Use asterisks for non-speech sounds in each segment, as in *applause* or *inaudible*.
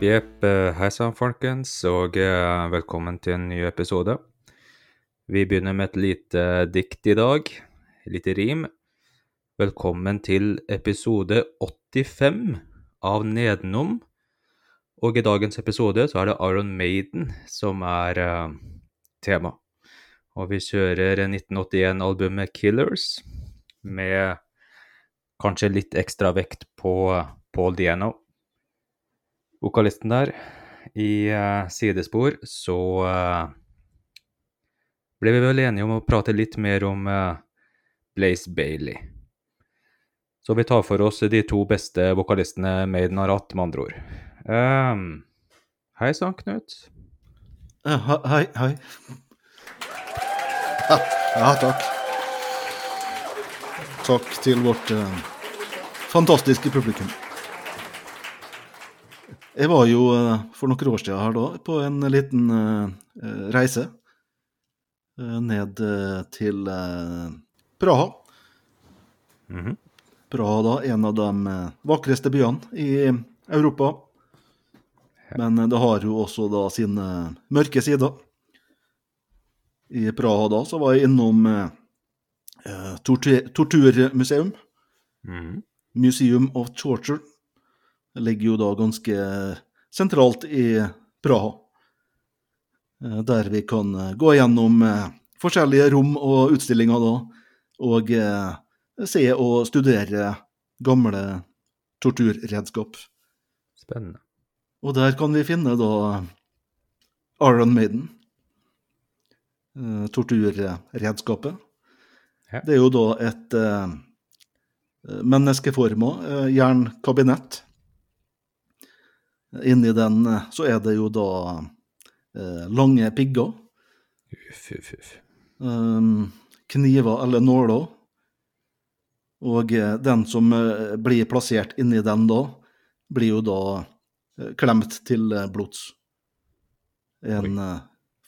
Jepp, eh, Hei sann, folkens, og eh, velkommen til en ny episode. Vi begynner med et lite dikt i dag. Et lite rim. Velkommen til episode 85 av Nedenom. Og i dagens episode så er det Iron Maiden som er uh, tema. Og vi kjører 1981-albumet Killers med kanskje litt ekstra vekt på Paul Diano vokalisten der. I uh, sidespor så uh, ble vi vel enige om å prate litt mer om uh, Blaze Bailey. Så vi tar for oss de to beste vokalistene Maiden har hatt, med andre ord. Um, hei sann, Knut. Hei, hei. Ja, ja, takk. Takk til vårt fantastiske publikum. Jeg var jo eh, for noen år siden her da på en liten eh, eh, reise ned til Praha. -hmm. Praha da, en av de vakreste byene i Europa. Men det har jo også da sine mørke sider. I Praha da så var jeg innom eh, tortur torturmuseum. Mhm. Museum of Torture. Det ligger jo da ganske sentralt i Praha. Eh, Der vi kan eh, gå gjennom eh, forskjellige rom og utstillinger da, og eh, se og studere gamle torturredskap. Spennende. Og der kan vi finne da Iron Maiden. eh, Torturredskapet. Ja. Det er jo da et eh, menneskeforma eh, jernkabinett. Inni den eh, så er det jo da eh, lange pigger, Uff, uff, uff. eh, kniver eller nåler. Og eh, den som eh, blir plassert inni den da, blir jo da klemt til blods. En eh,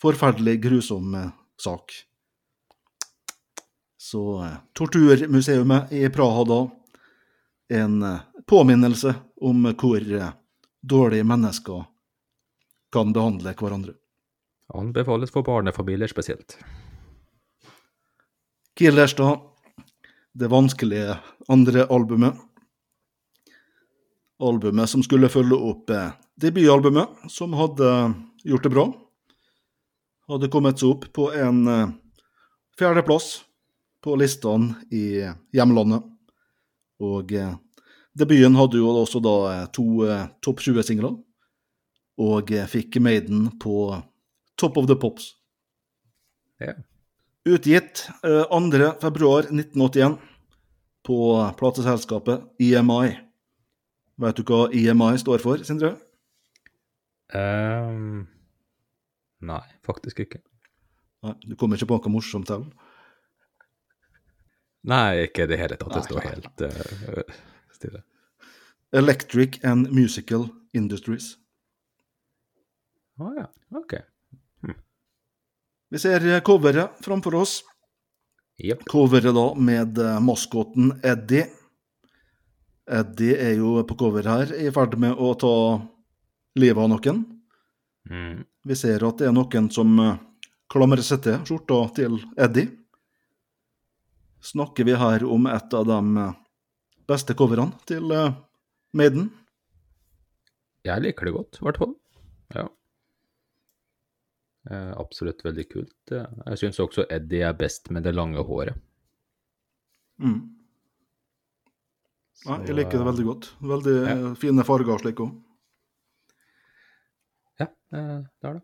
forferdelig grusom sak. Så Torturmuseet i Praha da, en påminnelse om hvor dårlige mennesker kan behandle hverandre. Anbefales for barnefamilier spesielt. Killers, da. Det vanskelige andre albumet. Albumet som skulle følge opp eh, debutalbumet, som hadde gjort det bra. Hadde kommet seg opp på en eh, fjerdeplass på listene i hjemlandet. Og eh, debuten hadde jo også da eh, to eh, topp 20-singler, og eh, fikk Maiden på Top of the Pops. Ja. Utgitt eh, 2. februar 1981 på plateselskapet EMI. Vet du hva EMI står for, Sindre? Um, nei, faktisk ikke. Nei, du kommer ikke på noe morsomt heller? Nei, ikke i det hele tatt. Det står helt eh, stille. Electric and Musical Industries. Å ja, ok. Vi ser eh, coveret framfor oss. Yep. Coveret da med eh, maskoten Eddie. Eddie er jo på cover her i ferd med å ta livet av noen. Mm. Vi ser at det er noen som eh, klamrer seg til skjorta til Eddie. Snakker vi her om et av de beste coverne til uh, Maiden? Jeg liker det godt, i hvert fall. Ja. Eh, absolutt veldig kult. Eh, Jeg syns også Eddie er best med det lange håret. Mm. Ja, jeg liker det veldig godt. Veldig Ja. eh, fine farger slik òg. Ja, eh, det er det.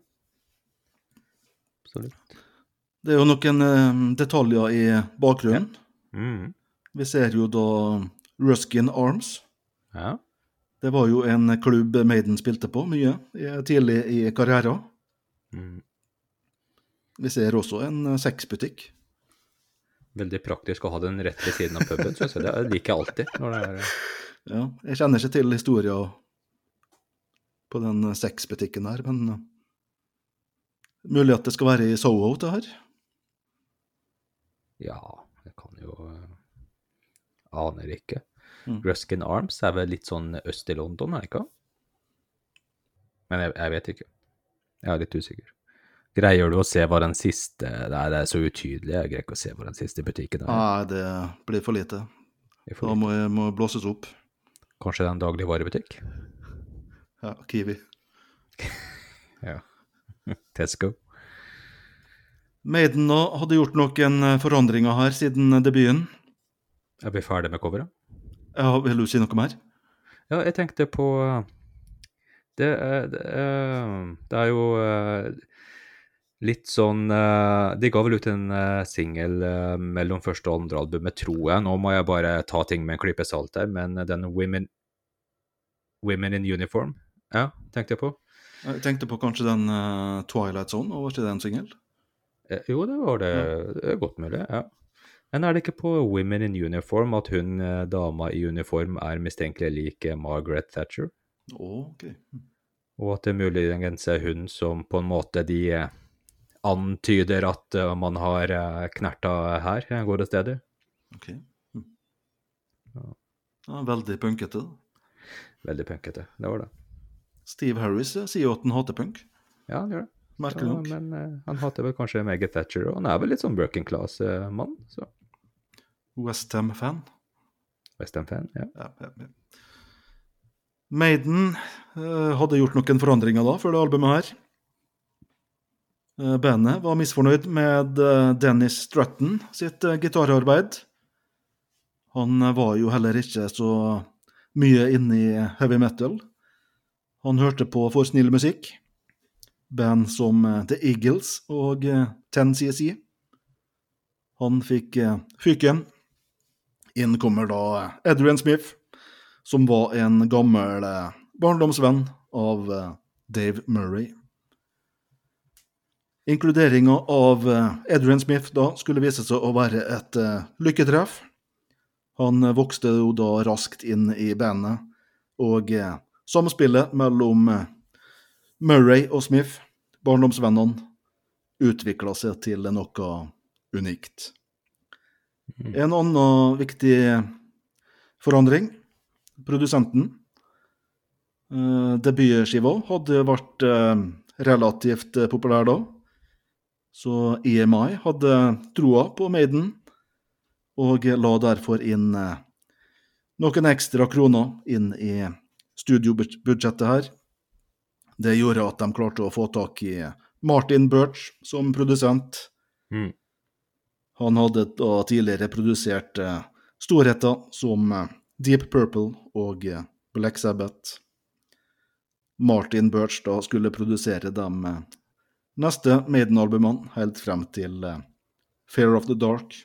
Absolutt. Det er jo noen eh, detaljer i bakgrunnen. Mm. Vi ser jo da Ruskin Arms. Ja. Det var jo en klubb Maiden spilte på mye tidlig i karrieren. Mm. Vi ser også en sexbutikk. Veldig praktisk å ha den rett ved siden av puben, syns jeg. Det liker jeg alltid. Når det er, *laughs* Ja, jeg kjenner ikke til historien på den sexbutikken her, men eh, mulig at det skal være i Soho, det her. ja, jeg kan jo eh, Aner ikke. Mm. Ruskin Arms er vel litt sånn øst i London, er det ikke? Men jeg, jeg vet ikke. Jeg er litt usikker. Greier du å se hva den siste Nei, det er så utydelig. Jeg greier ikke å se hva den siste butikken er. Nei, det blir for lite. For får Da må jeg må blåses opp. Kanskje det er en dagligvarebutikk? Ja, Kiwi. *laughs* Ja. *laughs* Tesco? Maiden nå hadde gjort noen eh, forandringer her siden debuten. Er vi ferdig med coveret? Ja, vil du si noe mer? Ja, jeg tenkte på eh, Det, er- det, er- det er jo eh, litt sånn eh, De ga vel ut en singel eh, mellom første og andre albumet, tror jeg. Nå må jeg bare ta ting med en klype salt her, men den Women, Women in Uniform, ja, tenkte jeg på. Jeg tenkte på kanskje den eh, Twilight Zone, og var ikke det en singel? Eh, Jo, det var det. Det er godt mulig, ja. Men er det ikke på Women in Uniform at hun eh, dama i uniform er mistenkelig lik eh, Margaret Thatcher? Ok. Og at det muligens er hun som på en måte de eh, antyder at man har knerta her, går det steder. ok. Hm. Ja, veldig punkete. Veldig punkete, det var det. Steve Harris sier jo at han hater punk. Ja, han gjør det. Merkelig Ja, nok. men eh, han hater vel kanskje Maggie Thatcher, og han er vel litt sånn working class-mann, så Westham-fan. Westham-fan, ja. Ja, ja, ja. Maiden eh, hadde gjort noen forandringer da, før det albumet her. Eh, bandet var misfornøyd med eh, Dennis Stratton sitt eh, gitararbeid. Han eh, var jo heller ikke så mye inne i heavy metal. Han hørte på for snill musikk. Band som eh, The Eagles og Ten 10CSI. Han fikk fyken. Inn kommer da Adrian Smith, som var en gammel eh, barndomsvenn av eh, Dave Murray. Inkluderinga av eh, Adrian Smith da skulle vise seg å være et eh, lykketreff. Han eh, vokste jo da raskt inn i bandet, og eh, samspillet mellom eh, Murray og Smith, barndomsvennene, utvikla seg til noe unikt. En annen viktig forandring, produsenten. Eh, debutskiva hadde vært eh, relativt eh, populær da, så EMI hadde troa på Maiden, og la derfor inn noen ekstra kroner inn i studiobudsjettet her. Det gjorde at de klarte å få tak i Martin Birch som produsent. Mm. Han hadde da tidligere produsert eh, storheter som eh, Deep Purple og eh, Black Sabbath. Martin Birch da skulle produsere de neste Maiden-albumene helt frem til Fair of the Dark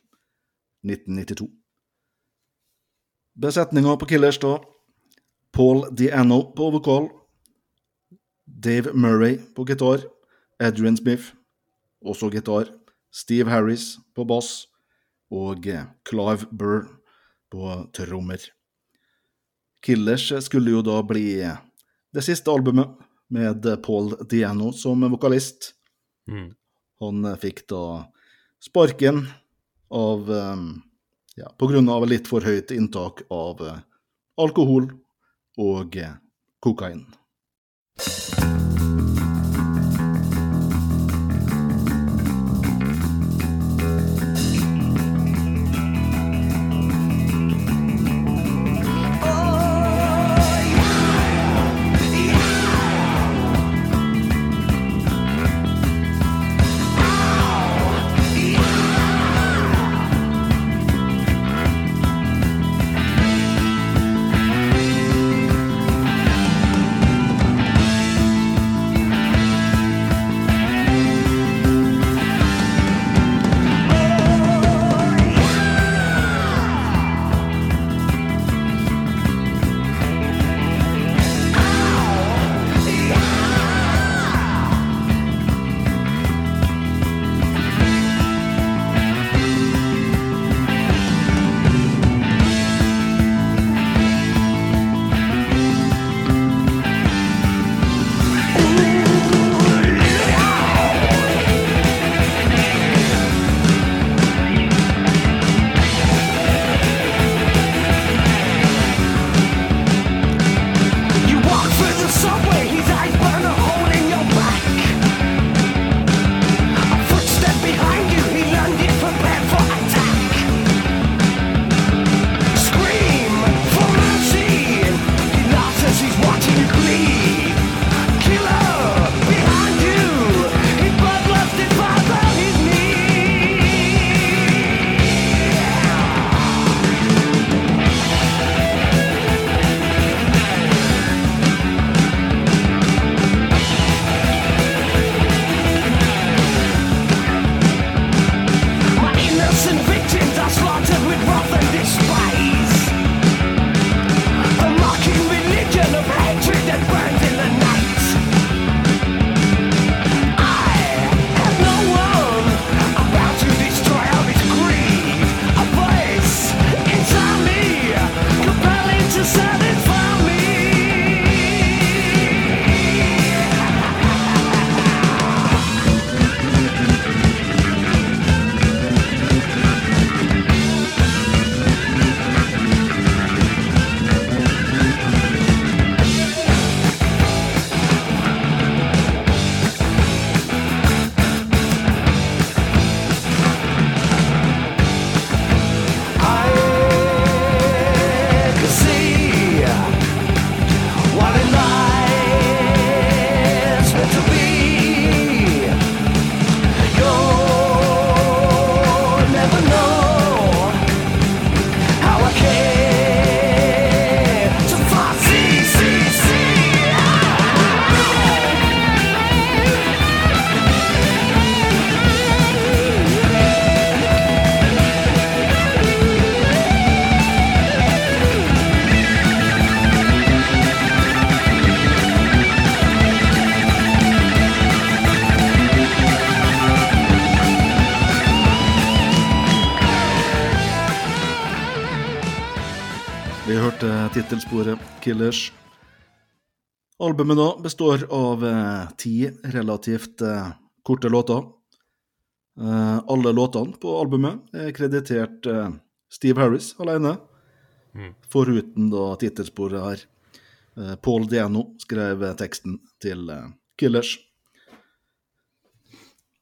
1992. Besetninga på Killers da Paul Diano på vokal, Dave Murray på gitar, Adrian Smith også gitar, Steve Harris på bass og eh, Clive Burr på trommer. Killers skulle jo da bli eh, det siste albumet med Paul Diano som vokalist. Mm. Han eh, fikk da sparken av eh, ja, på grunn av litt for høyt inntak av eh, alkohol og eh, kokain. Tittelsporet Killers. Albumet da består av eh, ti relativt eh, korte låter. Eh, alle låtene på albumet er kreditert eh, Steve Harris alene, Mm. foruten da tittelsporet her. Eh, Paul Diano skrev teksten til eh, Killers.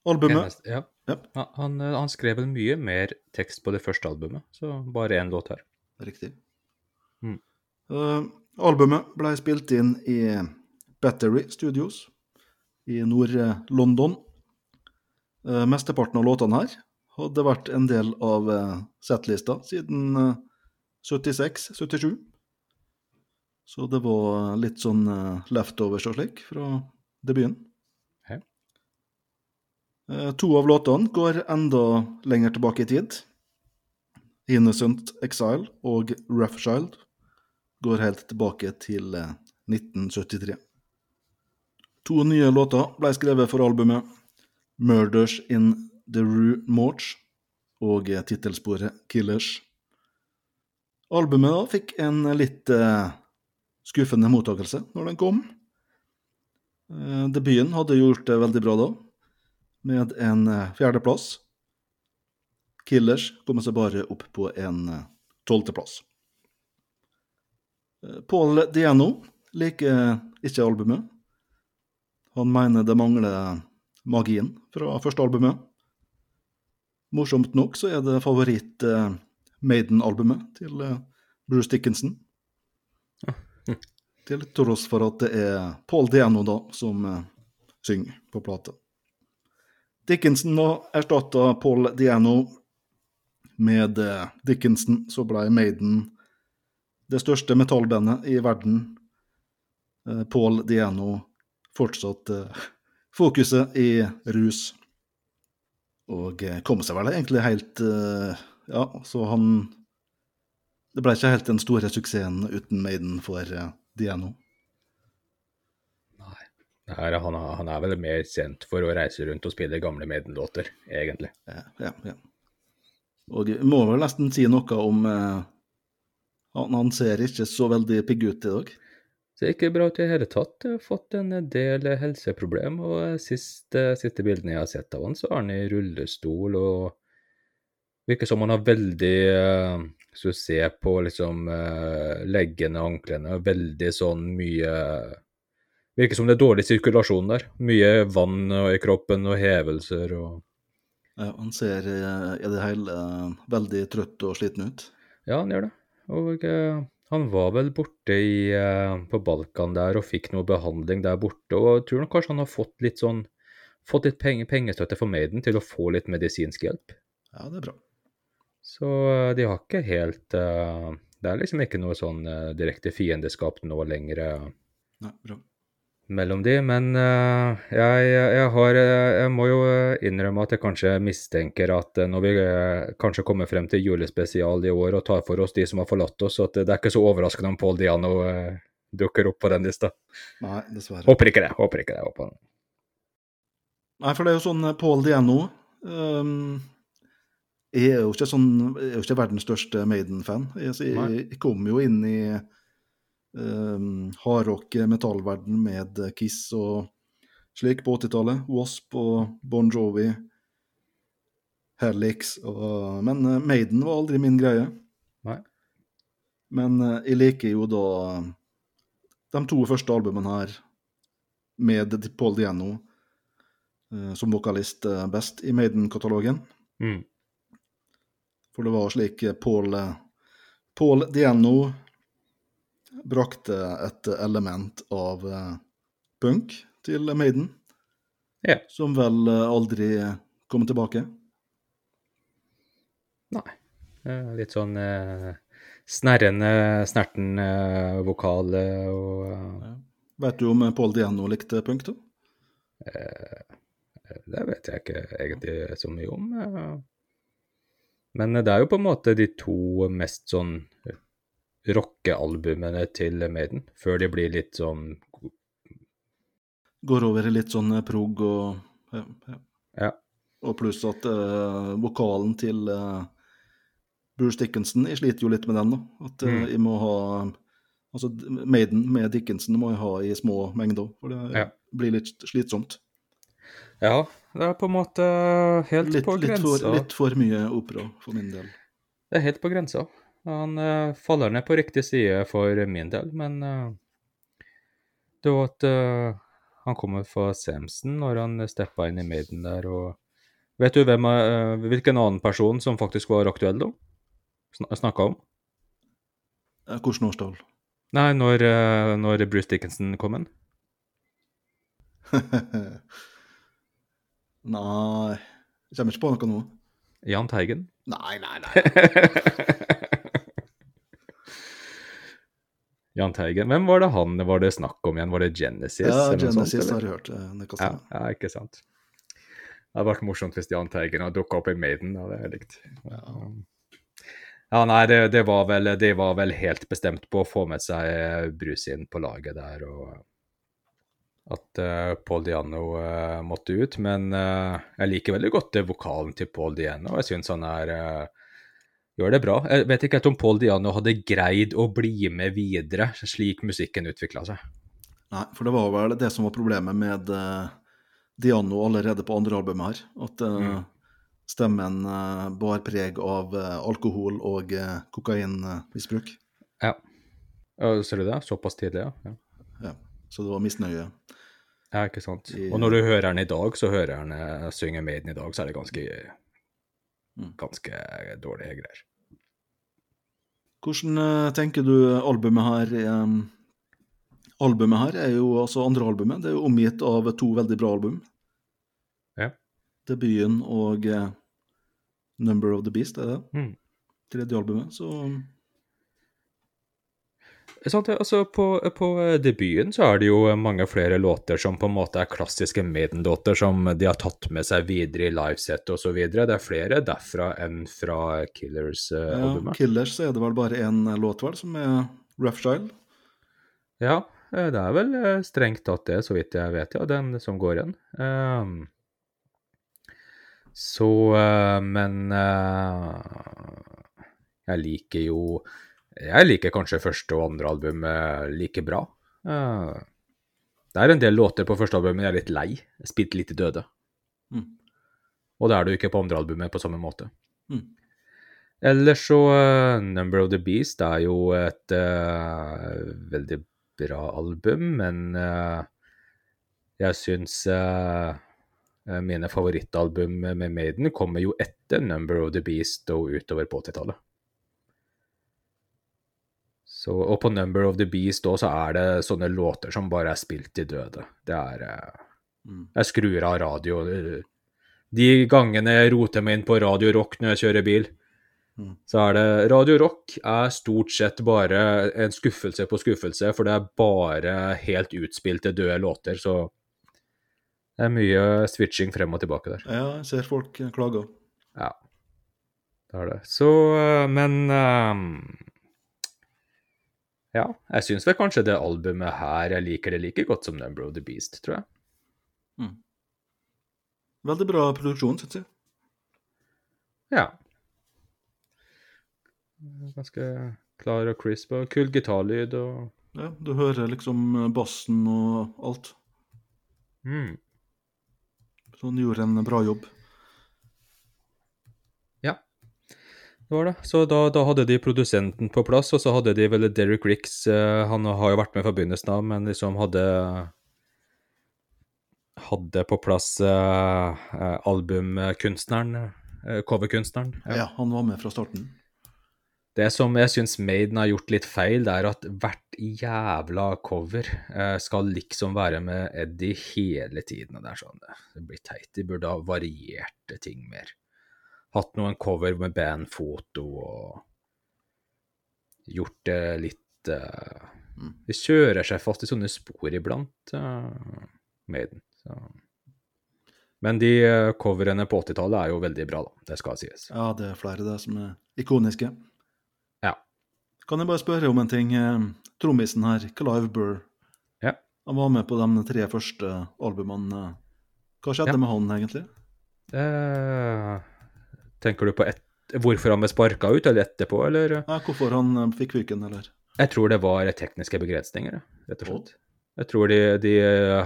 Albumet Eneste- ja. Ja. Han, eh, han skrev mye mer tekst på det første albumet, så bare én låt her. Riktig. Mm. Eh, albumet ble spilt inn i Battery Studios i Nord-London. Uh, mesteparten av låtene her hadde vært en del av uh, settlista siden uh, 76-77. Så det var litt sånn eh, leftovers og slik fra debuten. Hey. Eh, to av låtene går enda lenger tilbake i tid. Innocent Exile og Roughchild går helt tilbake til eh, 1973. To nye låter ble skrevet for albumet Murders in the Rue Morch og eh, tittelsporet Killers. Albumet da fikk en litt eh, skuffende mottakelse når den kom. Eh, debuten hadde gjort det veldig bra da, med en eh, fjerdeplass. Killers kom seg bare opp på en eh, tolvteplass. Paul Diano liker ikke albumet. Han mener det mangler magien fra første albumet. Morsomt nok så er det favoritt eh, til eh, Bruce Dickinson. *laughs* Til tross for at det er Paul Diano da som eh, synger på plata. Dickinson da erstatta Paul Diano med Dickinson, så ble Maiden det største metallbandet i verden. Eh, Paul Diano fortsatt eh, fokuset i rus. Og eh, kom seg vel egentlig helt Ja, så han Det ble ikke helt den store suksessen uten Maiden for Diano. Nei. Det er, han, han er vel mer kjent for å reise rundt og spille gamle Maiden-låter, egentlig. Ja, ja, ja. Og vi må vel nesten si noe om eh, han, han ser ikke så veldig pigg ut i dag. Ser ikke bra ut i det hele tatt. Jeg har fått en del helseproblem, og siste, siste bildene jeg har sett av han, så er han i rullestol og virker som han har veldig hvis Så du ser på liksom eh, leggene og anklene, veldig sånn mye Virker som det er dårlig sirkulasjon der. Mye vann i kroppen og hevelser og Ja, han ser eh, i det hele eh, veldig trøtt og sliten ut. Ja, han gjør det. Og han var vel borte i, eh, på Balkan der og fikk noe behandling der borte. Og jeg tror nok kanskje han har fått litt sånn fått litt penge, pengestøtte for Maiden til å få litt medisinsk hjelp. Ja, det er bra. Så eh, de har ikke helt eh, Det er liksom ikke noe sånn direkte fiendeskap nå lenger Nei, bra. Mellom de, men eh, jeg, jeg har eh, Jeg må jo eh, innrømme at jeg kanskje mistenker at når vi kanskje kommer frem til julespesial i år og tar for oss de som har forlatt oss, at det er ikke så overraskende om Paul Diano dukker opp på den lista. Nei, dessverre. Håper ikke det. Håper ikke det. Håper. Nei, for det er jo sånn Paul Diano um, er jo ikke sånn er jo ikke verdens største Maiden-fan. Jeg, jeg, jeg kom jo inn i um, hardrocke metallverden med Kiss og slik på 80-tallet. Wasp og Bon Jovi. Helix og Men eh, Maiden var aldri min greie. Nei. Men eh, jeg liker jo da de to første albumene her med Paul Diano eh, som vokalist eh, best i Maiden-katalogen. Mm. For det var slik eh, Paul, eh, Paul Diano brakte et element av eh, punk til Maiden, Ja. som vel eh, aldri kom tilbake. Nei. Eh, litt sånn eh, snerrende, snerten eh, vokal og eh, Vet du om Paul Diano likte punk, da? Det vet jeg ikke egentlig så mye om. Men det er jo på en måte de to mest sånn rockealbumene til Maiden, før de blir litt sånn Går over i litt sånn eh, prog og ja, ja. Ja. Og pluss at uh, vokalen til uh, Bruce Dickinson Jeg sliter jo litt med den, da. At uh, Mm. jeg må ha Altså Maiden med Dickinson må jeg ha i små mengder, for det Ja. blir litt slitsomt. Ja, det er på en måte helt Litt, på litt, grensa. for, litt for mye opera for min del. Det er helt på grensa. Han uh, faller ned på riktig side for min del, men uh, det var at uh, han kommer fra Samson når han steppa inn i Maiden der, og Vet du hvem, hvilken annen person som faktisk var aktuell da? Sn Snakka om? Hvordan årstall? Nei, når, når Bruce Dickinson kom inn? *laughs* Nei Jeg kommer ikke på noe nå. Jahn Teigen? Nei, nei, nei. *laughs* Jahn Teigen. Hvem var det han var det snakk om igjen? Var det Genesis? Ja, sånt, Genesis eller? har hørt. eh, Det Ja, ja, ikke sant. Det hadde vært morsomt hvis Jahn Teigen hadde dukka opp i Maiden. Det hadde jeg likt. Ja, nei, det, det, var vel, de var vel helt bestemt på å få med seg Bruce inn på laget der, og at uh, Paul Diano uh, måtte ut. Men uh, jeg liker veldig godt det vokalen til Paul Diano. Jeg syns han er eh, gjør det bra. Jeg vet ikke helt om Paul Diano hadde greid å bli med videre, slik musikken utvikla seg. Nei, for det var vel det som var problemet med uh, Diano allerede på andre albumet her. At uh, Mm. stemmen uh, bar preg av alkohol og kokainmisbruk. Ja. Ser du det? Såpass tidlig, ja. ja. Ja, så det var misnøye. Ja, ikke sant. Og når du hører den i dag, så hører den synge Maiden i dag, så er det ganske. Ganske dårlige greier. Hvordan eh, tenker du albumet her um, Albumet her er jo, altså andre albumet, det er jo omgitt av to veldig bra album. Ja. Debuten og uh, Number of the Beast, er det? Mm. Tredje albumet, så Sant, altså på, på eh, debuten så er det jo mange flere låter som på en måte er klassiske Maiden-låter som de har tatt med seg videre i livesettet osv. Det er flere derfra enn fra Killers-albumet. Ja, Killers så er det vel bare én låt, vel, som er Rough style. Ja, eh, det er vel eh, strengt tatt det, så vidt jeg vet, ja, den som går igjen. Um, så, eh, men eh, jeg liker jo Jeg liker kanskje første og andre album eh, like bra. Eh, det er en del låter på første album jeg er litt lei. Spilt litt i døde. Mm. Og det er du ikke på andre albumet på samme måte. Mm. Ellers så eh, Number of the Beast er jo et uh, veldig bra album, men uh, jeg syns mine favorittalbum med Maiden kommer jo etter Number of the Beast og utover på 80-tallet. Så, og på Number of the Beast òg så er det sånne låter som bare er spilt til døde. Det er eh, Mm. Jeg skrur av radio. De gangene jeg roter meg inn på Radio Rock når jeg kjører bil, Mm. så er det Radio Rock er stort sett bare en skuffelse på skuffelse, for det er bare helt utspilte døde låter, så det er mye switching frem og tilbake der. Ja, jeg ser folk eh, klager. Ja, det er det. Så, eh, men ehm, Ja, jeg syns vel kanskje det albumet her jeg liker det like godt som Number of the Beast, tror jeg. Mm. Veldig bra produksjon, syns jeg. Ja. Ganske klar og crisp og kul gitarlyd og Ja, du hører liksom bassen og alt. mm. Så han gjorde en bra jobb. Ja, det var det. Så da, da hadde de produsenten på plass, og så hadde de vel Derek Ricks eh, Han har jo vært med fra begynnelsen av, men liksom hadde Hadde på plass eh, eh, albumkunstneren, coverkunstneren. Ja. han var med fra starten. Det som jeg syns Maiden har gjort litt feil, det er at hvert jævla cover eh, skal liksom være med Eddie hele tiden. og Det er sånn, det, det blir teit. De burde ha varierte ting mer. Hatt noen cover med bandfoto og gjort det litt uh, Mm. De kjører seg fast i sånne spor iblant, uh, Maiden. Så. Men de eh, coverene på 80-tallet er jo veldig bra, da. Det skal sies. Ja, det er flere der som er ikoniske. Ja. Kan jeg bare spørre om en ting? Eh, Trommisen her, Clive Burr, Ja. han var med på de tre første albumene. Hva skjedde Ja. med han, egentlig? Eh, tenker du på et, hvorfor han ble sparka ut, eller etterpå, eller? Ja, hvorfor han eh, fikk fyken, eller? Jeg tror det var tekniske begrensninger, rett og slett. Jeg tror de, de,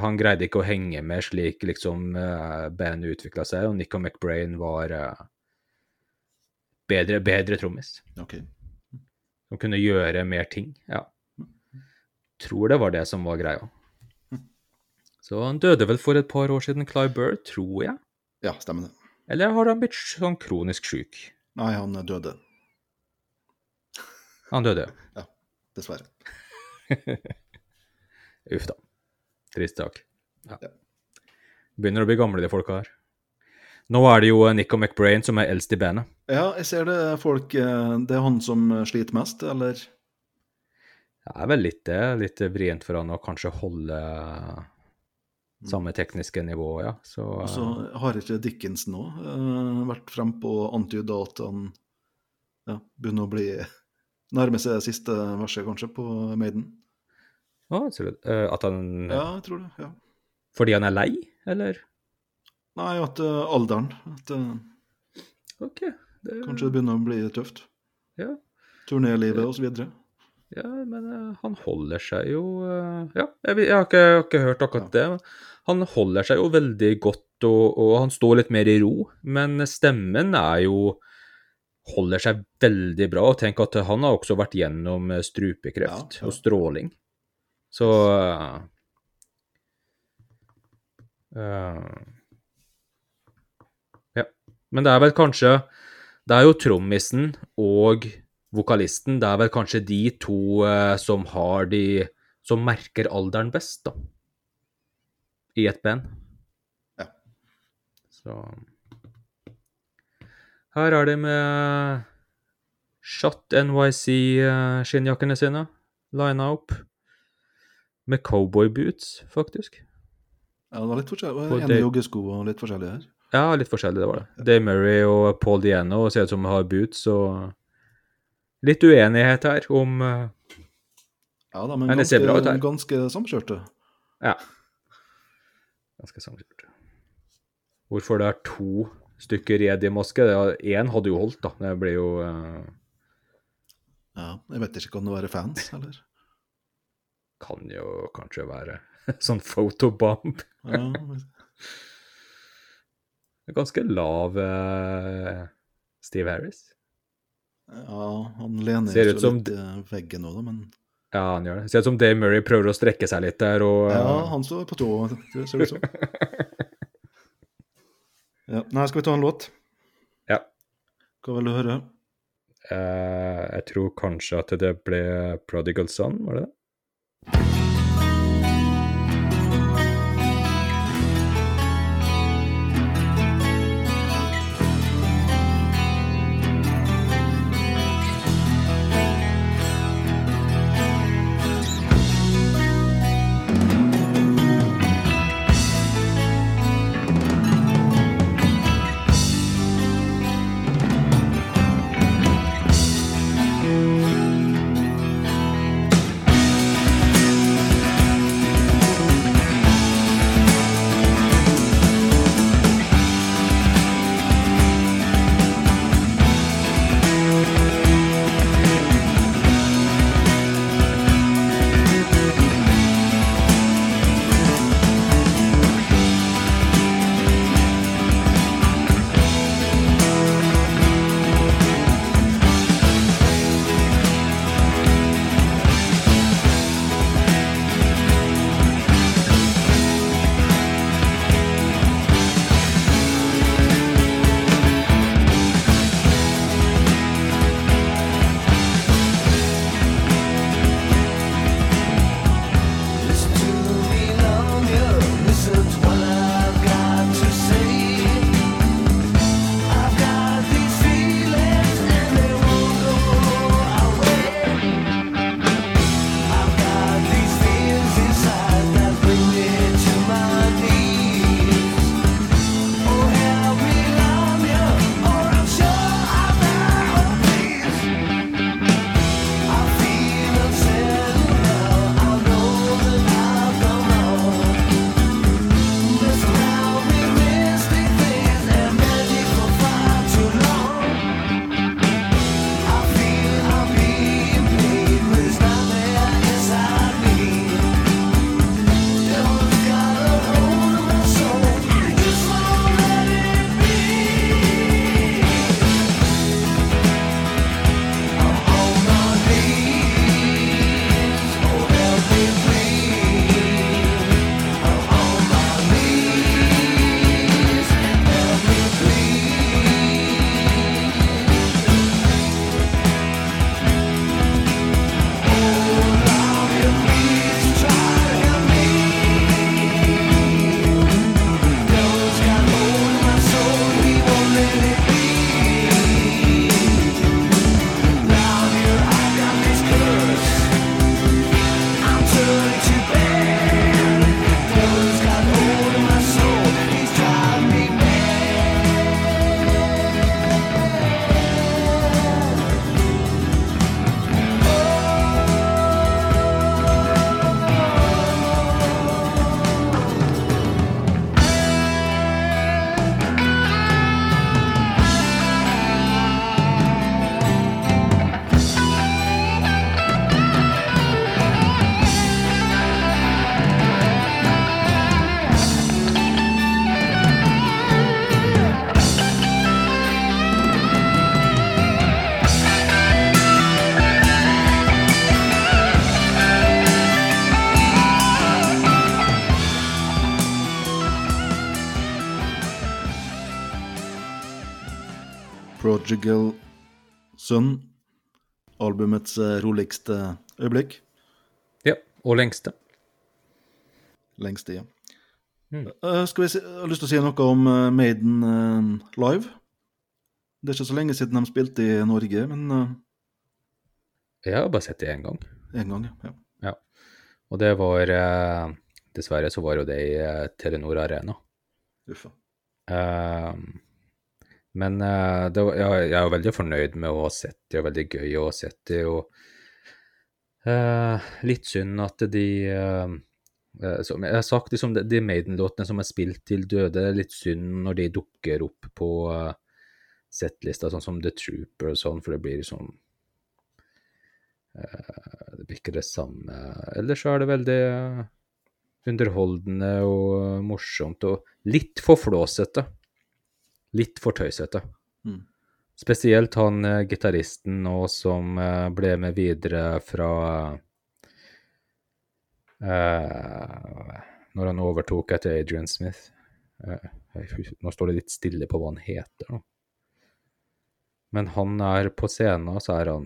han greide ikke å henge med slik liksom uh, bandet utvikla seg, og Nico McBrain var uh, bedre, bedre trommis. Okay. Som kunne gjøre mer ting. Ja. Tror det var det som var greia. Så han døde vel for et par år siden, Clive Burr, tror jeg. Ja, stemmer det. Eller har han blitt sånn kronisk syk? Nei, han døde. Han døde. *laughs* Ja, dessverre. *laughs* Uff da. Trist sak. Ja. Ja. Begynner å bli gamle, de folka her. Nå er det jo Nico McBrain som er eldst i bandet. Ja, jeg ser det folk eh, Det er han som sliter mest, eller? Det er vel litt det. Litt vrient for han å kanskje holde samme tekniske nivå, ja. Så Og så har ikke Dickinson nå uh, vært frempå og antyda at han ja, begynner å bli Nærme seg siste verset, kanskje, på Maiden. Ser du, eh, At han Ja, jeg tror det. ja. Fordi han er lei, eller? Nei, at uh, alderen At uh, OK. Det, kanskje det begynner å bli tøft. Ja. Turnélivet videre. Ja, men eh, han holder seg jo eh, Ja, jeg, jeg, har ikke, jeg har ikke hørt akkurat det. men Han holder seg jo veldig godt, og, og han står litt mer i ro. Men stemmen er jo Holder seg veldig bra. Og tenk at han har også vært gjennom eh, strupekreft Ja, ja. og stråling. Så eh, Ja. Men det er vel kanskje Det er jo trommisen og vokalisten, det er vel kanskje de to eh, som har de Som merker alderen best, da. I et band. Ja. Så Her er de med Shot NYC-skinnjakkene sine. Lina opp. Med cowboyboots, faktisk. Ja, det var litt forskjellig. En det- joggesko og litt forskjellig her. Ja, litt forskjellig, det var det. Dave Murray og Paul Diano ser ut som de har boots, og litt uenighet her om uh, Ja da, men Men det ser bra ut ganske, her. ganske samkjørte. Ja. Ganske samkjørte. Hvorfor det er to stykker i Eddie-maske? Én hadde jo holdt, da. Det blir jo uh... Ja, jeg vet ikke, om det være fans, eller? Kan jo kanskje være *laughs* sånn photobomb. Ja, *laughs* Ganske lav eh, Steve Harris. Ja han lener Ser ut som litt i veggen nå, da, men Ja, han gjør det. Ser ut som Dave Murray prøver å strekke seg litt der, og Ja, han står på tå, ser det ut som. *laughs* Ja. Nei, skal vi ta en låt? Ja. Hva vil du høre? Uh, Jeg tror kanskje at det ble Prodigal Son, var det det? Albumets eh, roligste øyeblikk. Ja, og lengste. Lengste, ja. Mm. Eh, skal vi si, jeg har lyst til å si noe om eh, Maiden eh, live. Det er ikke så lenge siden de spilte i Norge, men eh, Jeg har bare sett det én gang. en gang, ja. Ja. Og det var eh, Dessverre så var jo det i eh, Telenor Arena. Uffa. Eh, men uh, var, jeg, jeg er veldig fornøyd med å ha sett det, og veldig gøy å ha sett det. Og uh, litt synd at de eh, Som jeg har sagt, liksom, de- de Maiden-låtene som er spilt til døde, det er litt synd når de dukker opp på uh, settlista, sånn som The Trooper og sånn, for det blir eh, Det blir ikke det samme. Ellers så er det veldig underholdende og morsomt, og litt for flåsete. Litt for tøysete. Mm. Spesielt han uh, gitaristen nå som uh, ble med videre fra uh, Når han overtok etter Adrian Smith. Nå står det litt stille på hva han heter nå. Men han er på scenen, så er han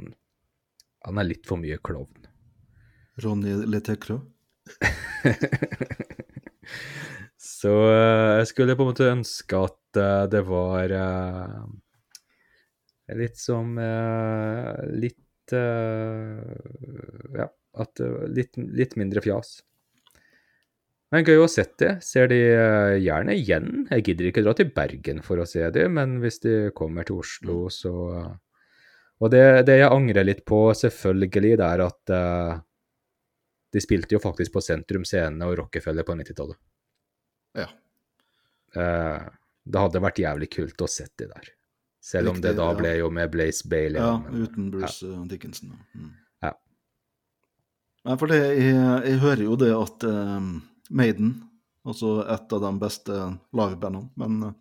Han er litt for mye klovn. Ronny Letecro. *laughs* Så jeg skulle på en måte ønske at eh, det var eh, litt som eh, Litt Ja, at litt, litt mindre fjas. Men gøy å ha sett det. Ser de gjerne igjen. Jeg gidder ikke dra til Bergen for å se de, men hvis de kommer til Oslo, så Og det, det jeg angrer litt på, selvfølgelig, det er at uh, de spilte jo faktisk på Sentrum Scene og Rockefeller på 90-tallet. Ja. Eh, det hadde vært jævlig kult å sett de der. Selv om det da ble jo med Blaze Bailey. ja, men- uten Bruce ja. Dickinson. Mm. Ja. Nei, for det, jeg, jeg hører jo det at eh, Maiden, altså et av de beste livebandene, men eh,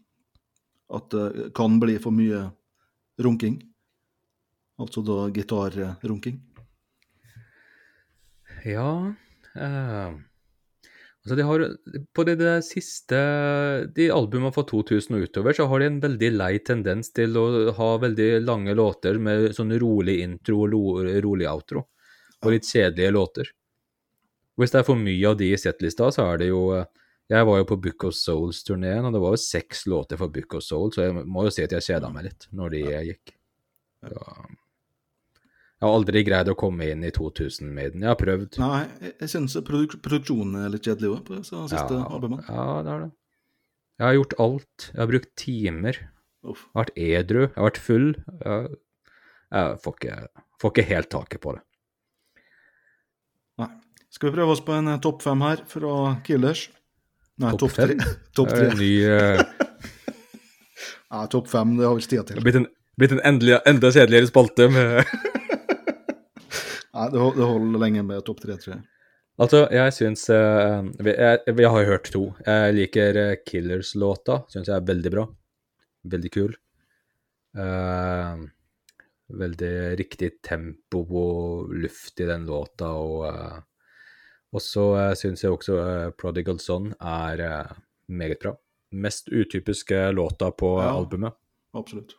at det kan bli for mye runking. Altså da gitarrunking. Ja eh, Altså, de har På det, der siste De albumene fra 2000 og utover, så har de en veldig lei tendens til å ha veldig lange låter med sånn rolig intro og rolig outro. Og litt kjedelige låter. Hvis det er for mye av de i settlista, så er det jo Jeg var jo på Book of Souls-turneen, og det var jo seks låter for Book of Souls, så jeg må jo si at jeg kjeda meg litt når de gikk. Så, jeg har aldri greid å komme inn i 2000-Maiden. Jeg har prøvd. Nei, jeg, jeg syns produk produksjonen er litt kjedelig òg, på siste ja, albumet. ja, det er det. Jeg har gjort alt. Jeg har brukt timer. Uff. Jeg har vært edru. Jeg har vært full. Jeg, jeg får, ikke, får ikke helt taket på det. Nei. Skal vi prøve oss på en eh, topp fem her fra Killers? Nei, Topp top tre. *laughs* topp tre. ny eh, *laughs* Nei, topp fem, det har vi ikke tid til. Blitt en, blitt en endelig, enda kjedeligere spalte med *laughs* Nei, det hol- det holder lenge med topp tre, tror jeg. Altså, jeg syns uh, vi, jeg, vi har hørt to. Jeg liker eh, Killers-låta. Syns jeg er veldig bra. Veldig kul. Uh, veldig riktig tempo og luft i den låta, og uh, Og så uh, syns jeg også Prodigal Son er meget bra. Mest utypiske låta på Ja. albumet. Absolutt.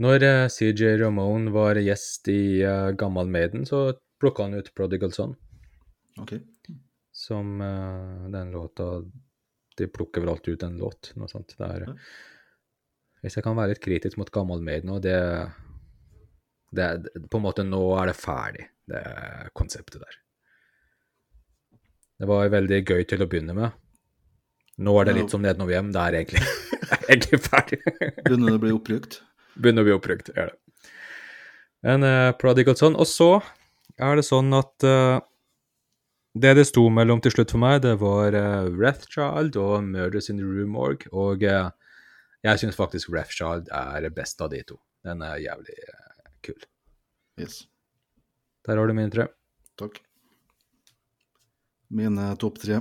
Når eh, CJ Ramone var gjest i uh, Gammal Maiden, så plukka han ut Prodigal Son. OK. som uh, den låta De plukker vel alltid ut en låt, noe sånt. Det er, Ja. Hvis jeg kan være litt kritisk mot gammel Maiden nå, det, det På en måte, nå er det ferdig, det konseptet der. Det var veldig gøy til å begynne med. Nå er det litt som Nedenom hjem. Det er egentlig, *laughs* egentlig ferdig. Begynner det å bli opprykt? Begynner å bli opprykt, er det. En uh, Prodigal Son. Og så er det sånn at uh, det det sto mellom til slutt for meg, det var uh, Wrathchild og Murders in the Room Org. Og uh, jeg syns faktisk Wrathchild er best av de to. Den er jævlig uh, kul. Yes. Der har du mine tre. Takk. Mine topp tre.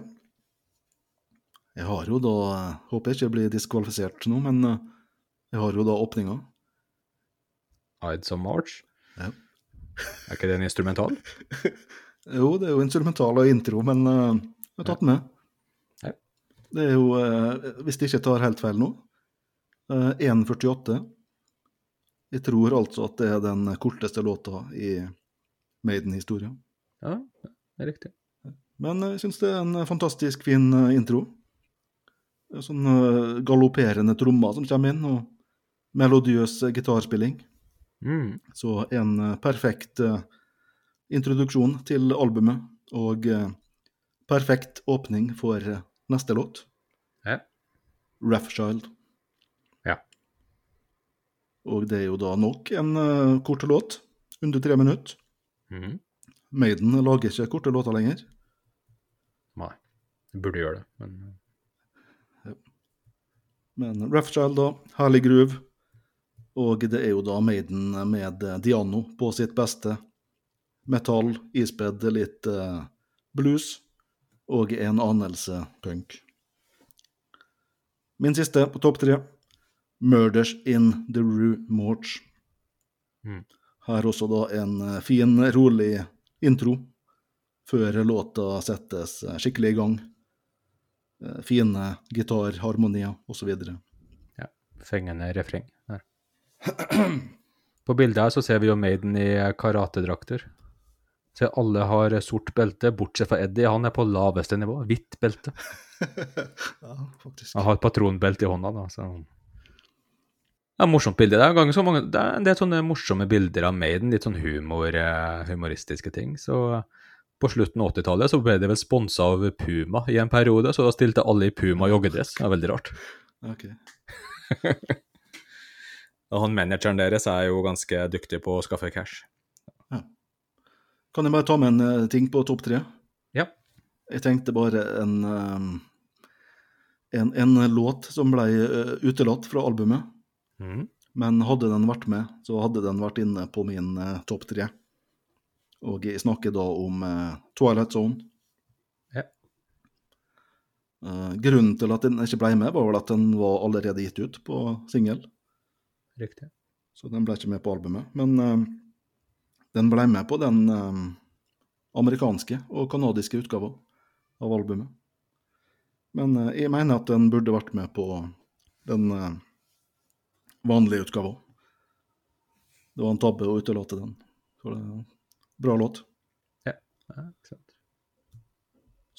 Jeg har jo da eh, Håper jeg ikke blir diskvalifisert nå, men eh, jeg har jo da åpninga. Ides of March. Ja. Er ikke det en instrumental? *laughs* Jo, det er jo instrumental og intro, men uh, jeg har tatt med. Ja. Det er jo, uh, hvis det ikke tar helt feil nå, uh, 1.48 Jeg tror altså at det er den korteste låta i Maiden-historia. Ja, det er riktig. Men jeg syns det er en fantastisk fin eh, intro. Sånn eh, galopperende trommer som kommer inn, og melodiøs eh, gitarspilling. Mm. Så en eh, perfekt eh, introduksjon til albumet, og eh, perfekt åpning for neste låt. Ja. Raffchild. Ja. Og det er jo da nok en uh, kort låt, under tre minutter. Mm. Maiden lager ikke korte låter lenger. Nei. Jeg burde gjøre det, men Men Raffchild, da. Herlig groove. Og det er jo da Maiden med Diano på sitt beste. Metall, ispedd litt eh, blues og en anelse punk. Min siste på topp tre. Murders in the Rue Morch. Mm. Her også da en eh, fin, rolig intro før låta settes eh, skikkelig i gang. Fine gitarharmonier osv. fengende refreng. *clears throat* På bildet her så ser vi jo Maiden i karatedrakter. Så alle har sort belte, bortsett fra Eddie. Han er på laveste nivå, hvitt belte. *laughs* ja, faktisk. Han har et patronbelte i hånda, da, så Det er et morsomt bilde. Det er, så mange, det er en del sånne morsomme bilder av Maiden, litt sånn humor, eh, humoristiske ting. Så på slutten av 80-tallet så ble det vel sponsa av Puma i en periode, så da stilte alle i Puma joggedress. Det er veldig rart. Ok. *laughs* Og han manageren deres er jo ganske dyktig på å skaffe cash. Kan jeg bare ta med en eh, ting på topp tre? Ja. Jeg tenkte bare en, eh, en, en låt som ble eh, utelatt fra albumet. Mm. Men hadde den vært med, så hadde den vært inne på min eh, topp tre. Og jeg snakker da om eh, Twilight Zone. Ja. Eh, grunnen til at den ikke ble med, var vel at den var allerede gitt ut på singel. Riktig. Så den ble ikke med på albumet. Men eh, den ble med på den eh, amerikanske og kanadiske utgaven av albumet. Men uh, jeg mener at den burde vært med på den uh, vanlige utgaven. Det var en tabbe å utelate den. Så det er en bra låt. Ja, ikke sant.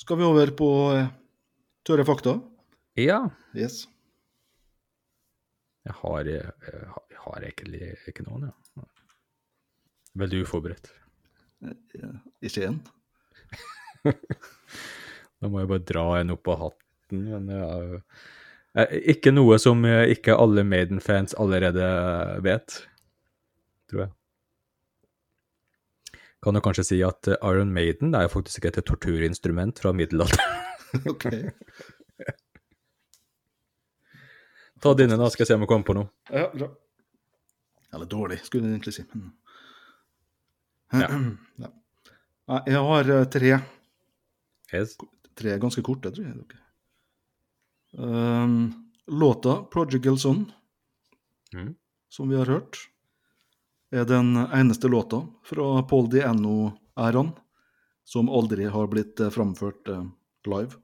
Skal vi over på uh, tørre fakta? Ja, Yes. Har, har, jeg egentlig ikke noen, ja. Veldig uforberedt. Ikke én. *laughs* Da må jeg bare dra en opp av hatten, men ja, eh, Ikke noe som eh, ikke alle Maiden-fans allerede vet, tror jeg. Kan du kanskje si at eh, Iron Maiden er jo faktisk et torturinstrument fra middelalderen. *laughs* OK. Ta dine, da, skal jeg se om jeg kommer på noe. Ja, bra. Eller dårlig, skulle jeg egentlig si. Men... Ja. *clears throat* Ja. Jeg har eh, tre. Yes. Tre ganske korte, tror jeg. Um, låta 'Prodigal Son', Mm. som vi har hørt, er den eneste låta fra Paul Diano-æraen som aldri har blitt eh, framført eh, live.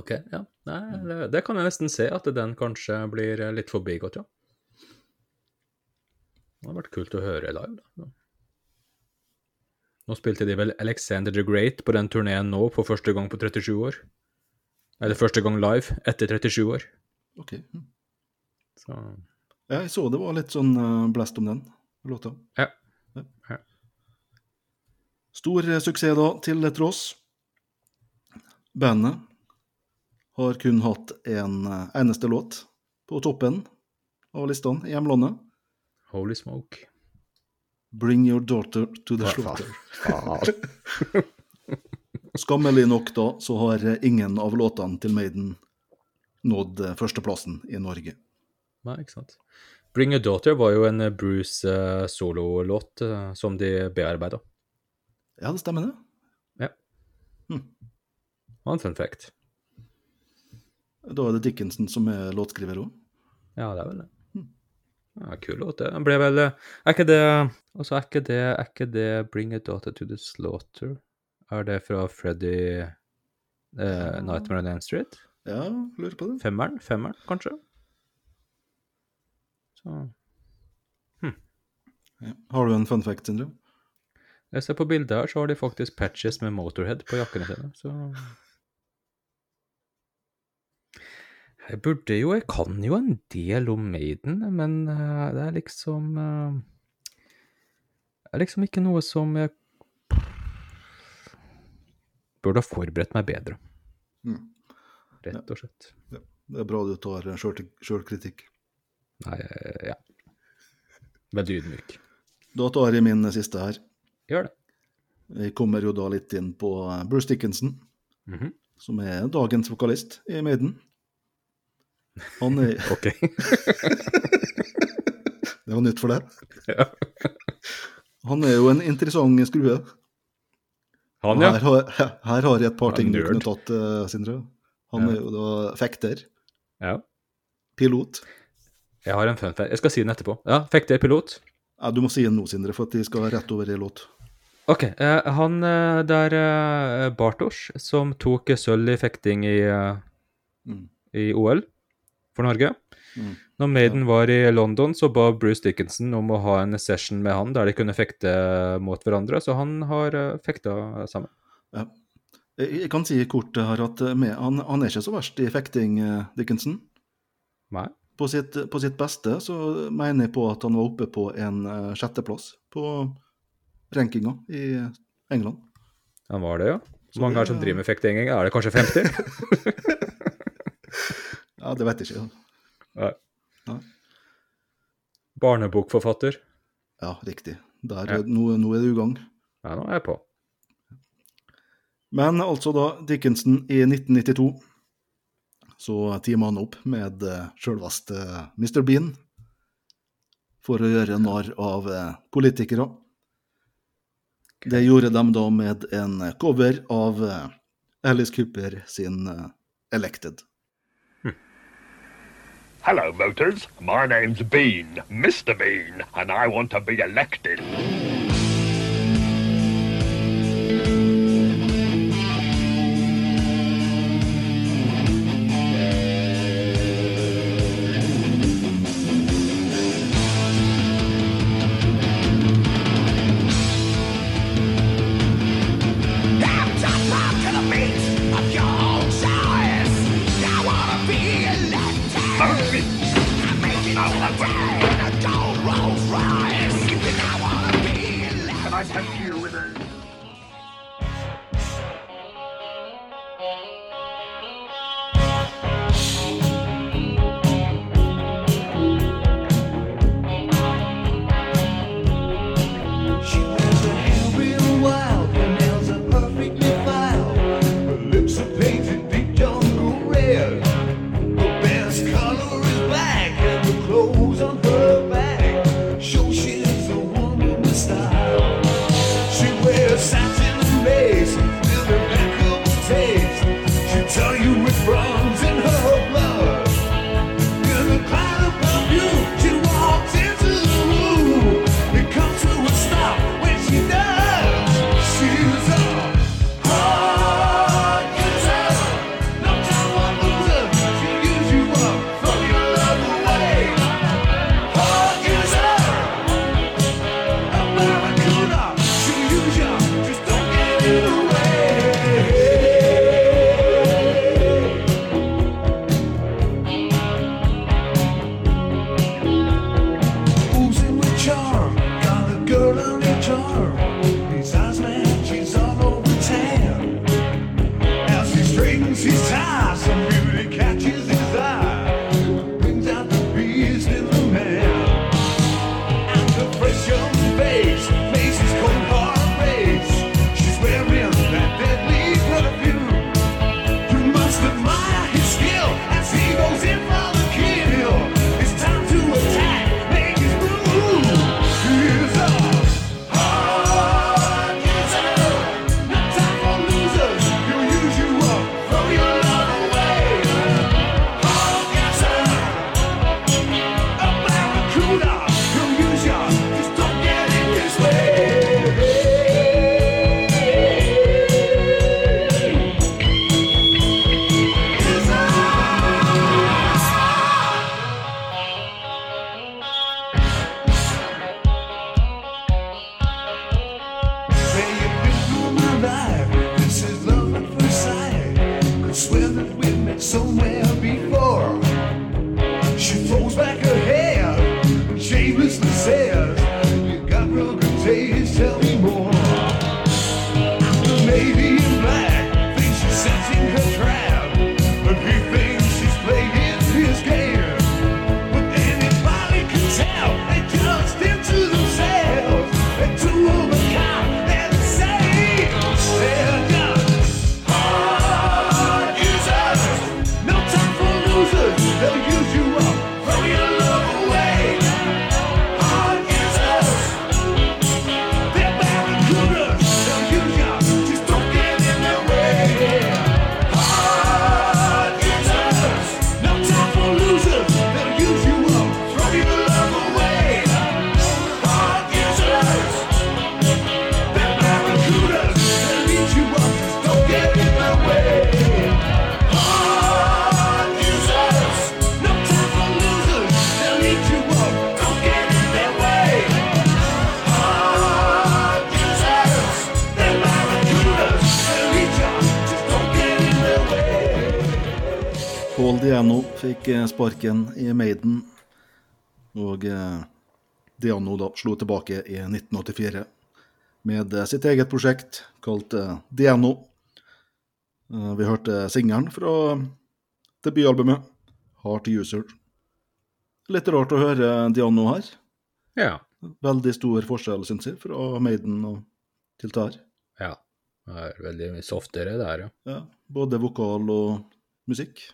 Ok, ja. Nei, det, det kan jeg nesten se, at den kanskje blir eh, litt forbigått, ja. Det hadde vært kult å høre live, da. Nå spilte de vel Alexander the Great på den turneen nå for første gang på 37 år. Eller første gang live etter 37 år. Ok. hm. Så Ja, jeg så det var litt sånn eh, blest om den låta. ja. Stor eh, suksess da, til tross. Bandet har kun hatt en eh, eneste låt på toppen av listene i hjemlandet. Holy smoke. 'Bring Your Daughter to the Slaughter'. *laughs* Skammelig nok da, så har ingen av låtene til Maiden nådd eh, førsteplassen i Norge. Nei, ikke sant. Bring your Daughter var jo en eh, Bruce uh, sololåt som de bearbeida. Ja, det stemmer det. Og en fun fact. Da er det Dickinson som er låtskriver òg. Ja, det er vel det. Ja, kul låt, det. Den ble vel Er ikke det Altså, er ikke det, er ikke det Bring a Daughter to the Slaughter? Er det fra Freddy eh, Nightmare on Elm Street? Ja, lurer på det. Femmeren? Femmeren, kanskje? Så Ja. Har du en fun fact, Sindre? jeg ser på bildet her, så har de faktisk patches med Motorhead på jakkene sine, så Jeg burde jo Jeg kan jo en del om Maiden, men eh, det er liksom eh, Det er liksom ikke noe som jeg burde ha forberedt meg bedre, Mm. rett og slett. Det er bra du tar sjølkritikk. Nei, eh, ja. Veldig ydmyk. Da tar jeg min siste her. Gjør det. Jeg kommer jo da litt inn på Bruce Dickinson, Mhm. som er dagens vokalist i Maiden. Han Ok. *laughs* Det var nytt for deg. Ja. Han er jo en interessant skrue. Han, ja. her, har, her har jeg et par ting du kunne tatt, uh, Sindre. Han Ja. er jo da fekter, ja. pilot. Jeg har en fun fact. Jeg skal si den etterpå. Ja, Fekterpilot. Ja, du må si den nå, Sindre, for at de skal rett over i låt. Ok, eh, han eh, Det er eh, Bartosz som tok sølv i fekting i, eh, Mm. i OL for Norge. Mm. Når Maiden var i London, så ba Bruce Dickinson om å ha en session med han der de kunne fekte mot hverandre, så han har uh, fekta sammen. Ja. Jeg, kan si kort her at eh, med, han, han er ikke så verst i fekting, eh, Dickinson. Nei. På sitt, på sitt beste så mener jeg på at han var oppe på en eh, sjetteplass på rankinga i England. Han var det, ja. Så Hvor mange er det som driver med fekting? Er det kanskje 50? *laughs* *laughs* Ja, det vet jeg ikke. Barnebokforfatter. Ja, riktig. Der, Ja. Nå, nå er det i gang. Ja, nå er jeg på. Men altså da, Dickinson i 1992 så teama han opp med uh, sjølveste Mr. Bean for å gjøre narr av uh, politikere. Det gjorde de da med en cover av eh, Alice Cooper sin eh, 'Elected'. Hello, voters. My name's Bean, Mr. Bean, and I want to be elected. that we've met somewhere before. She throws back. Diano fikk eh, sparken i Maiden, og eh, Diano da slo tilbake i 1984 med eh, sitt eget prosjekt kalt Diano. Vi hørte singelen fra debutalbumet Heart User. Litt rart å høre Diano her. Ja. Veldig stor forskjell, syns jeg, fra Maiden og til Tar. ja. Det er veldig mye softere der, ja. Ja, både vokal og musikk.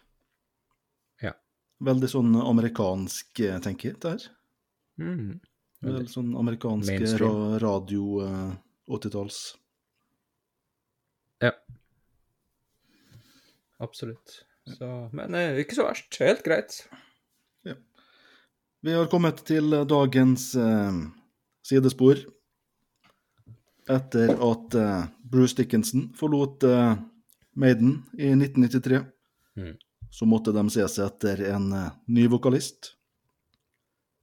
Veldig sånn amerikansk, eh, tenker jeg, det her. Mm. Veldig sånn amerikansk ra radio eh, 80-talls. Ja. Absolutt. Så, men eh, ikke så verst. Helt greit. Ja. Vi har kommet til dagens eh, sidespor. Etter at eh, Bruce Dickinson forlot eh, Maiden i 1993, Mhm. Så måtte de se seg etter en eh, ny vokalist.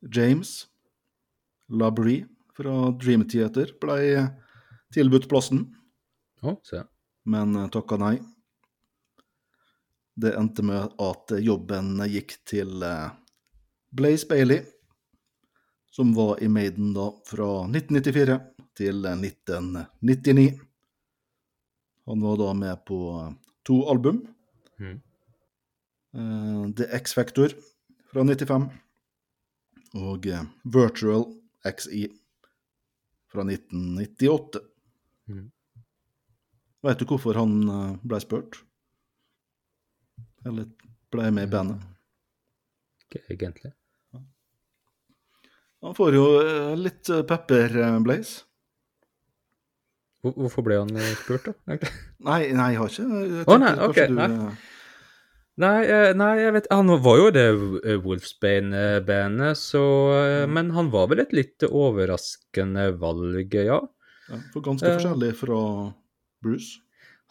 James Labrie fra Dream Theater ble tilbudt plassen, oh, men eh, takka nei. Det endte med at jobben gikk til eh, Blaze Bailey, som var i Maiden da fra 1994 til 1999. Han var da med på to album. Mhm. Eh, The X Factor fra 95 og eh, Virtual XI fra 1998. Mm. Vet du hvorfor han eh, ble spurt? Eller ble med i bandet? Ikke egentlig. Han får jo litt pepper, Blaze. Hvorfor ble han spurt, da? egentlig? Nei, nei, jeg har ikke jeg oh, nei, okay, kanskje du, nei. Eh, Nei, eh, nei, jeg vet Han var jo det eh, Wolfsbane-bandet, så mm. Men han var vel et litt overraskende valg, ja. ja, For ganske uh, forskjellig fra Bruce.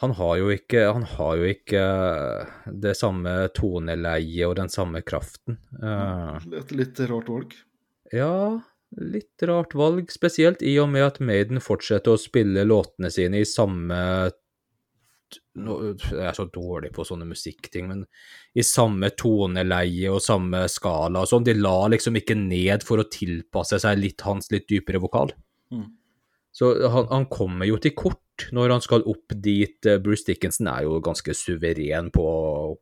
Han har jo ikke, han har jo ikke eh, det samme toneleiet og den samme kraften. Uh, Et litt rart valg. ja, litt rart valg, spesielt i og med at Maiden fortsetter å spille låtene sine i samme nå, Jeg er så dårlig på sånne musikkting, men i samme toneleie og samme skala og sånn. De la liksom ikke ned for å tilpasse seg litt hans litt dypere vokal. Mm. Så han, han kommer jo til kort når han skal opp dit. Eh, Bruce Dickinson er jo ganske suveren på å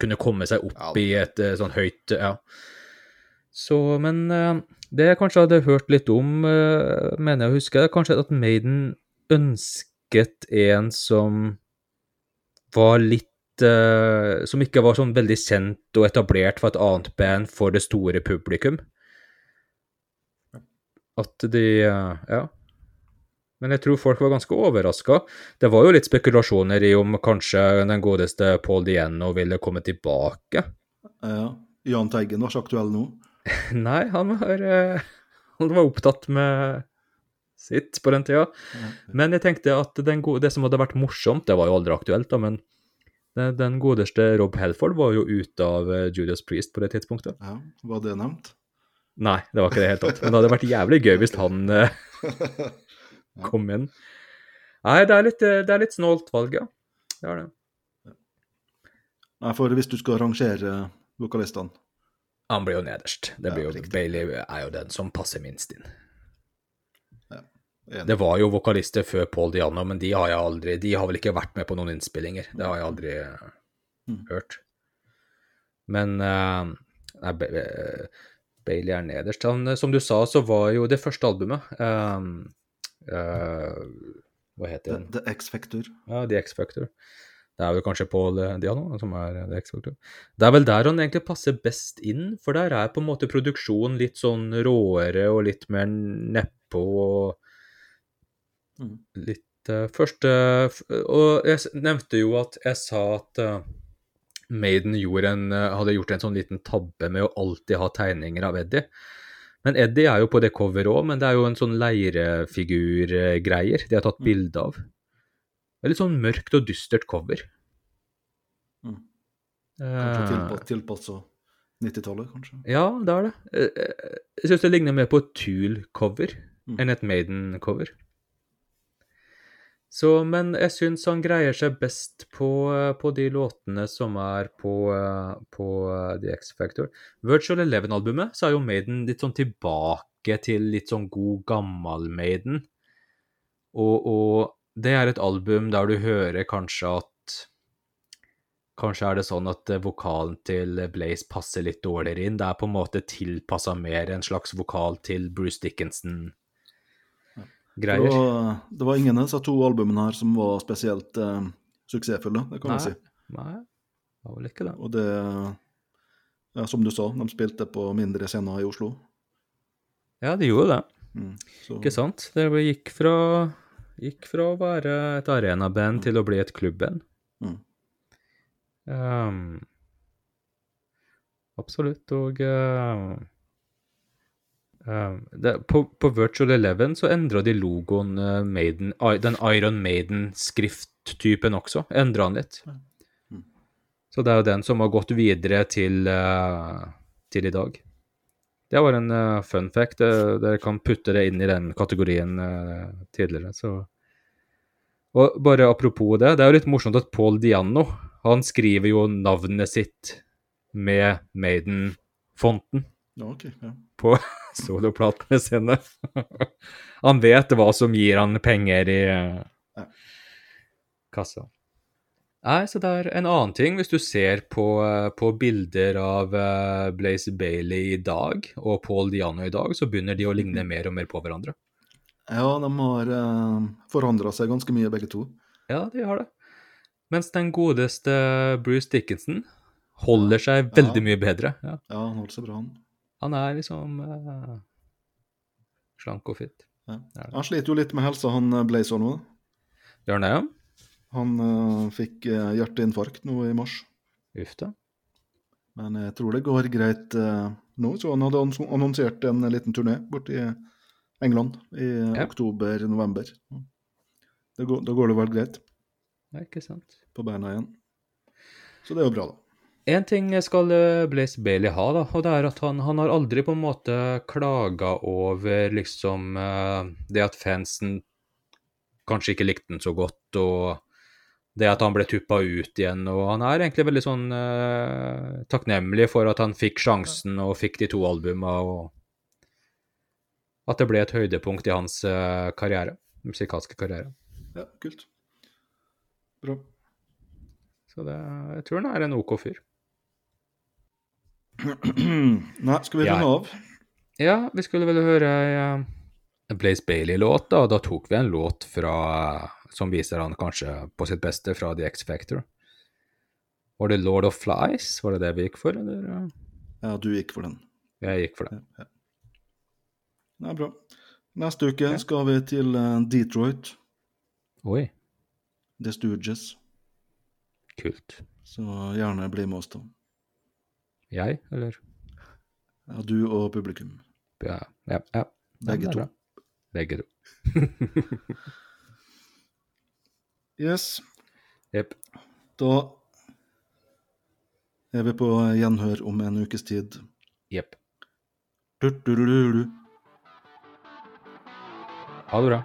kunne komme seg opp Ja. i et eh, sånn høyt Ja. Så, men eh, det jeg kanskje hadde hørt litt om, mener jeg å huske, kanskje at Maiden ønsket en som var litt uh, Som ikke var sånn veldig kjent og etablert for et annet band for det store publikum. At de uh, Ja. Men jeg tror folk var ganske overraska. Det var jo litt spekulasjoner i om kanskje den godeste Paul Diano ville komme tilbake. Ja. Jahn Teigen var ikke aktuell nå. *laughs* Nei, han var, eh, han var opptatt med sitt på den tida. Men jeg tenkte at den gode, det som hadde vært morsomt, det var jo aldri aktuelt, da, men den, godeste Rob Helford var jo ute av eh, Judas Priest på det tidspunktet. Ja, Var det nevnt? Nei, det var ikke det helt tatt. Men det hadde vært jævlig gøy hvis han *laughs* uh, kom inn. Nei, det er litt, eh, det er litt snålt valg, ja. Det er det. Nei, for hvis du skal rangere vokalistene Han blir jo nederst. Det blir jo. Bailey er jo den som passer minst inn. Det var jo vokalister før Paul Diano, men de har jeg aldri De har vel ikke vært med på noen innspillinger. Det har jeg aldri Mm. hørt. Men uh, nei, Bailey er nederst. Han, eh, som du sa, så var jo det første albumet uh, uh, Hva heter The, den? The X-Factor. Ja, The X-Factor. Det er vel kanskje Paul Diano som er The X-Factor. Det er vel der han egentlig passer best inn, for der er på en måte produksjonen litt sånn råere og litt mer nedpå og Mm. litt uh, Først uh, Og jeg nevnte jo at jeg sa at uh, Maiden gjorde en, eh, hadde gjort en sånn liten tabbe med å alltid ha tegninger av Eddie. Men Eddie er jo på det coveret òg, men det er jo en sånn leirefigurgreier de har tatt Mm. bilde av. Det er litt sånn mørkt og dystert cover. Mm. Eh, Kanskje tilpass, tilpassa 90-tallet, kanskje. ja, det er det. Eh, eh, Jeg syns det ligner mer på et Tool-cover Mm. enn et Maiden-cover. Så, men jeg syns han greier seg best på, eh, på de låtene som er på, eh, på eh, The X Factor. Virtual Eleven-albumet så er jo Maiden litt sånn tilbake til litt sånn god, gammel Maiden. Og, og det er et album der du hører kanskje at Kanskje er det sånn at vokalen til Blaze passer litt dårligere inn. Det er på en måte tilpassa mer en slags vokal til Bruce Dickinson-greier. Det var, det var ingen av disse to albumene her som var spesielt eh, suksessfulle, det kan Nei. jeg si. Nei, det var vel ikke det. Og det ja, Som du sa, de spilte på mindre scener i Oslo. Ja, de gjorde det. Mm. Ikke sant? Det gikk fra, gikk fra å være et arenaband til å bli et klubband. Mm. Um, absolutt, og ehm, det, på, på Virtual Eleven så endra de logoen eh, Maiden, den Iron Maiden-skrifttypen også. Endra den litt. Mm. Så det er jo den som har gått videre til, eh, til i dag. Det var en eh, fun fact. Dere kan putte det inn i den kategorien tidligere, så Og bare apropos det, det er jo litt morsomt at Paul Diano han skriver jo navnet sitt med Maiden-fonten ja, ok. Ja. på *laughs* soloplatene sine. *laughs* han vet hva som gir han penger i eh, Ja. kassa. Nei, så det er en annen ting. Hvis du ser på, eh, på bilder av eh, Blaze Bailey i dag og Paul Diano i dag, så begynner de å ligne mer og mer på hverandre. ja, de har uh, forandra seg ganske mye, begge to. Ja, de har det. Mens den godeste Bruce Dickinson holder seg veldig Ja. mye bedre. Ja. Ja, han holder seg bra, han. Han er liksom uh, slank og fit. Ja. Han sliter jo litt med helsa, han eh, Blazer nå. Gjør han det? Han uh, fikk uh, hjerteinfarkt nå i mars. Uff da. Men jeg tror det går greit nå. Så han hadde annonsert en liten turné borti England i Ja. oktober-november. Da går, går det vel greit Ja, ikke sant. på beina igjen. Så det er jo bra, da. En ting skal eh, Blaze Bailey ha, da, og det er at han, han har aldri på en måte klaga over liksom eh, det at fansen kanskje ikke likte den så godt, og det at han ble tuppa ut igjen, og han er egentlig veldig sånn eh, takknemlig for at han fikk sjansen og fikk de to albuma, og at det ble et høydepunkt i hans eh, karriere, musikalske karriere. Ja, kult. Bra. Så det, jeg tror han er en OK fyr. *clears throat* Nei, skal vi Ja. av? Ja, vi skulle vel høre eh, en Blaze Bailey-låt, da. Da tok vi en låt fra, som viser han kanskje på sitt beste fra The X Factor. Var det Lord of Flies? Var det det vi gikk for, eller? Ja, du gikk for den. Jeg gikk for den. Ja, ja. Nei, bra. Neste uke skal vi til eh, Detroit, Oi, The Stooges. kult. Så gjerne bli med oss, da. Jeg, eller? Ja, du og publikum. Ja, ja. ja. Begge to. Begge to. *laughs* Yes. Jepp. Da er vi på gjenhør om en ukes tid. Jepp. Ha det bra.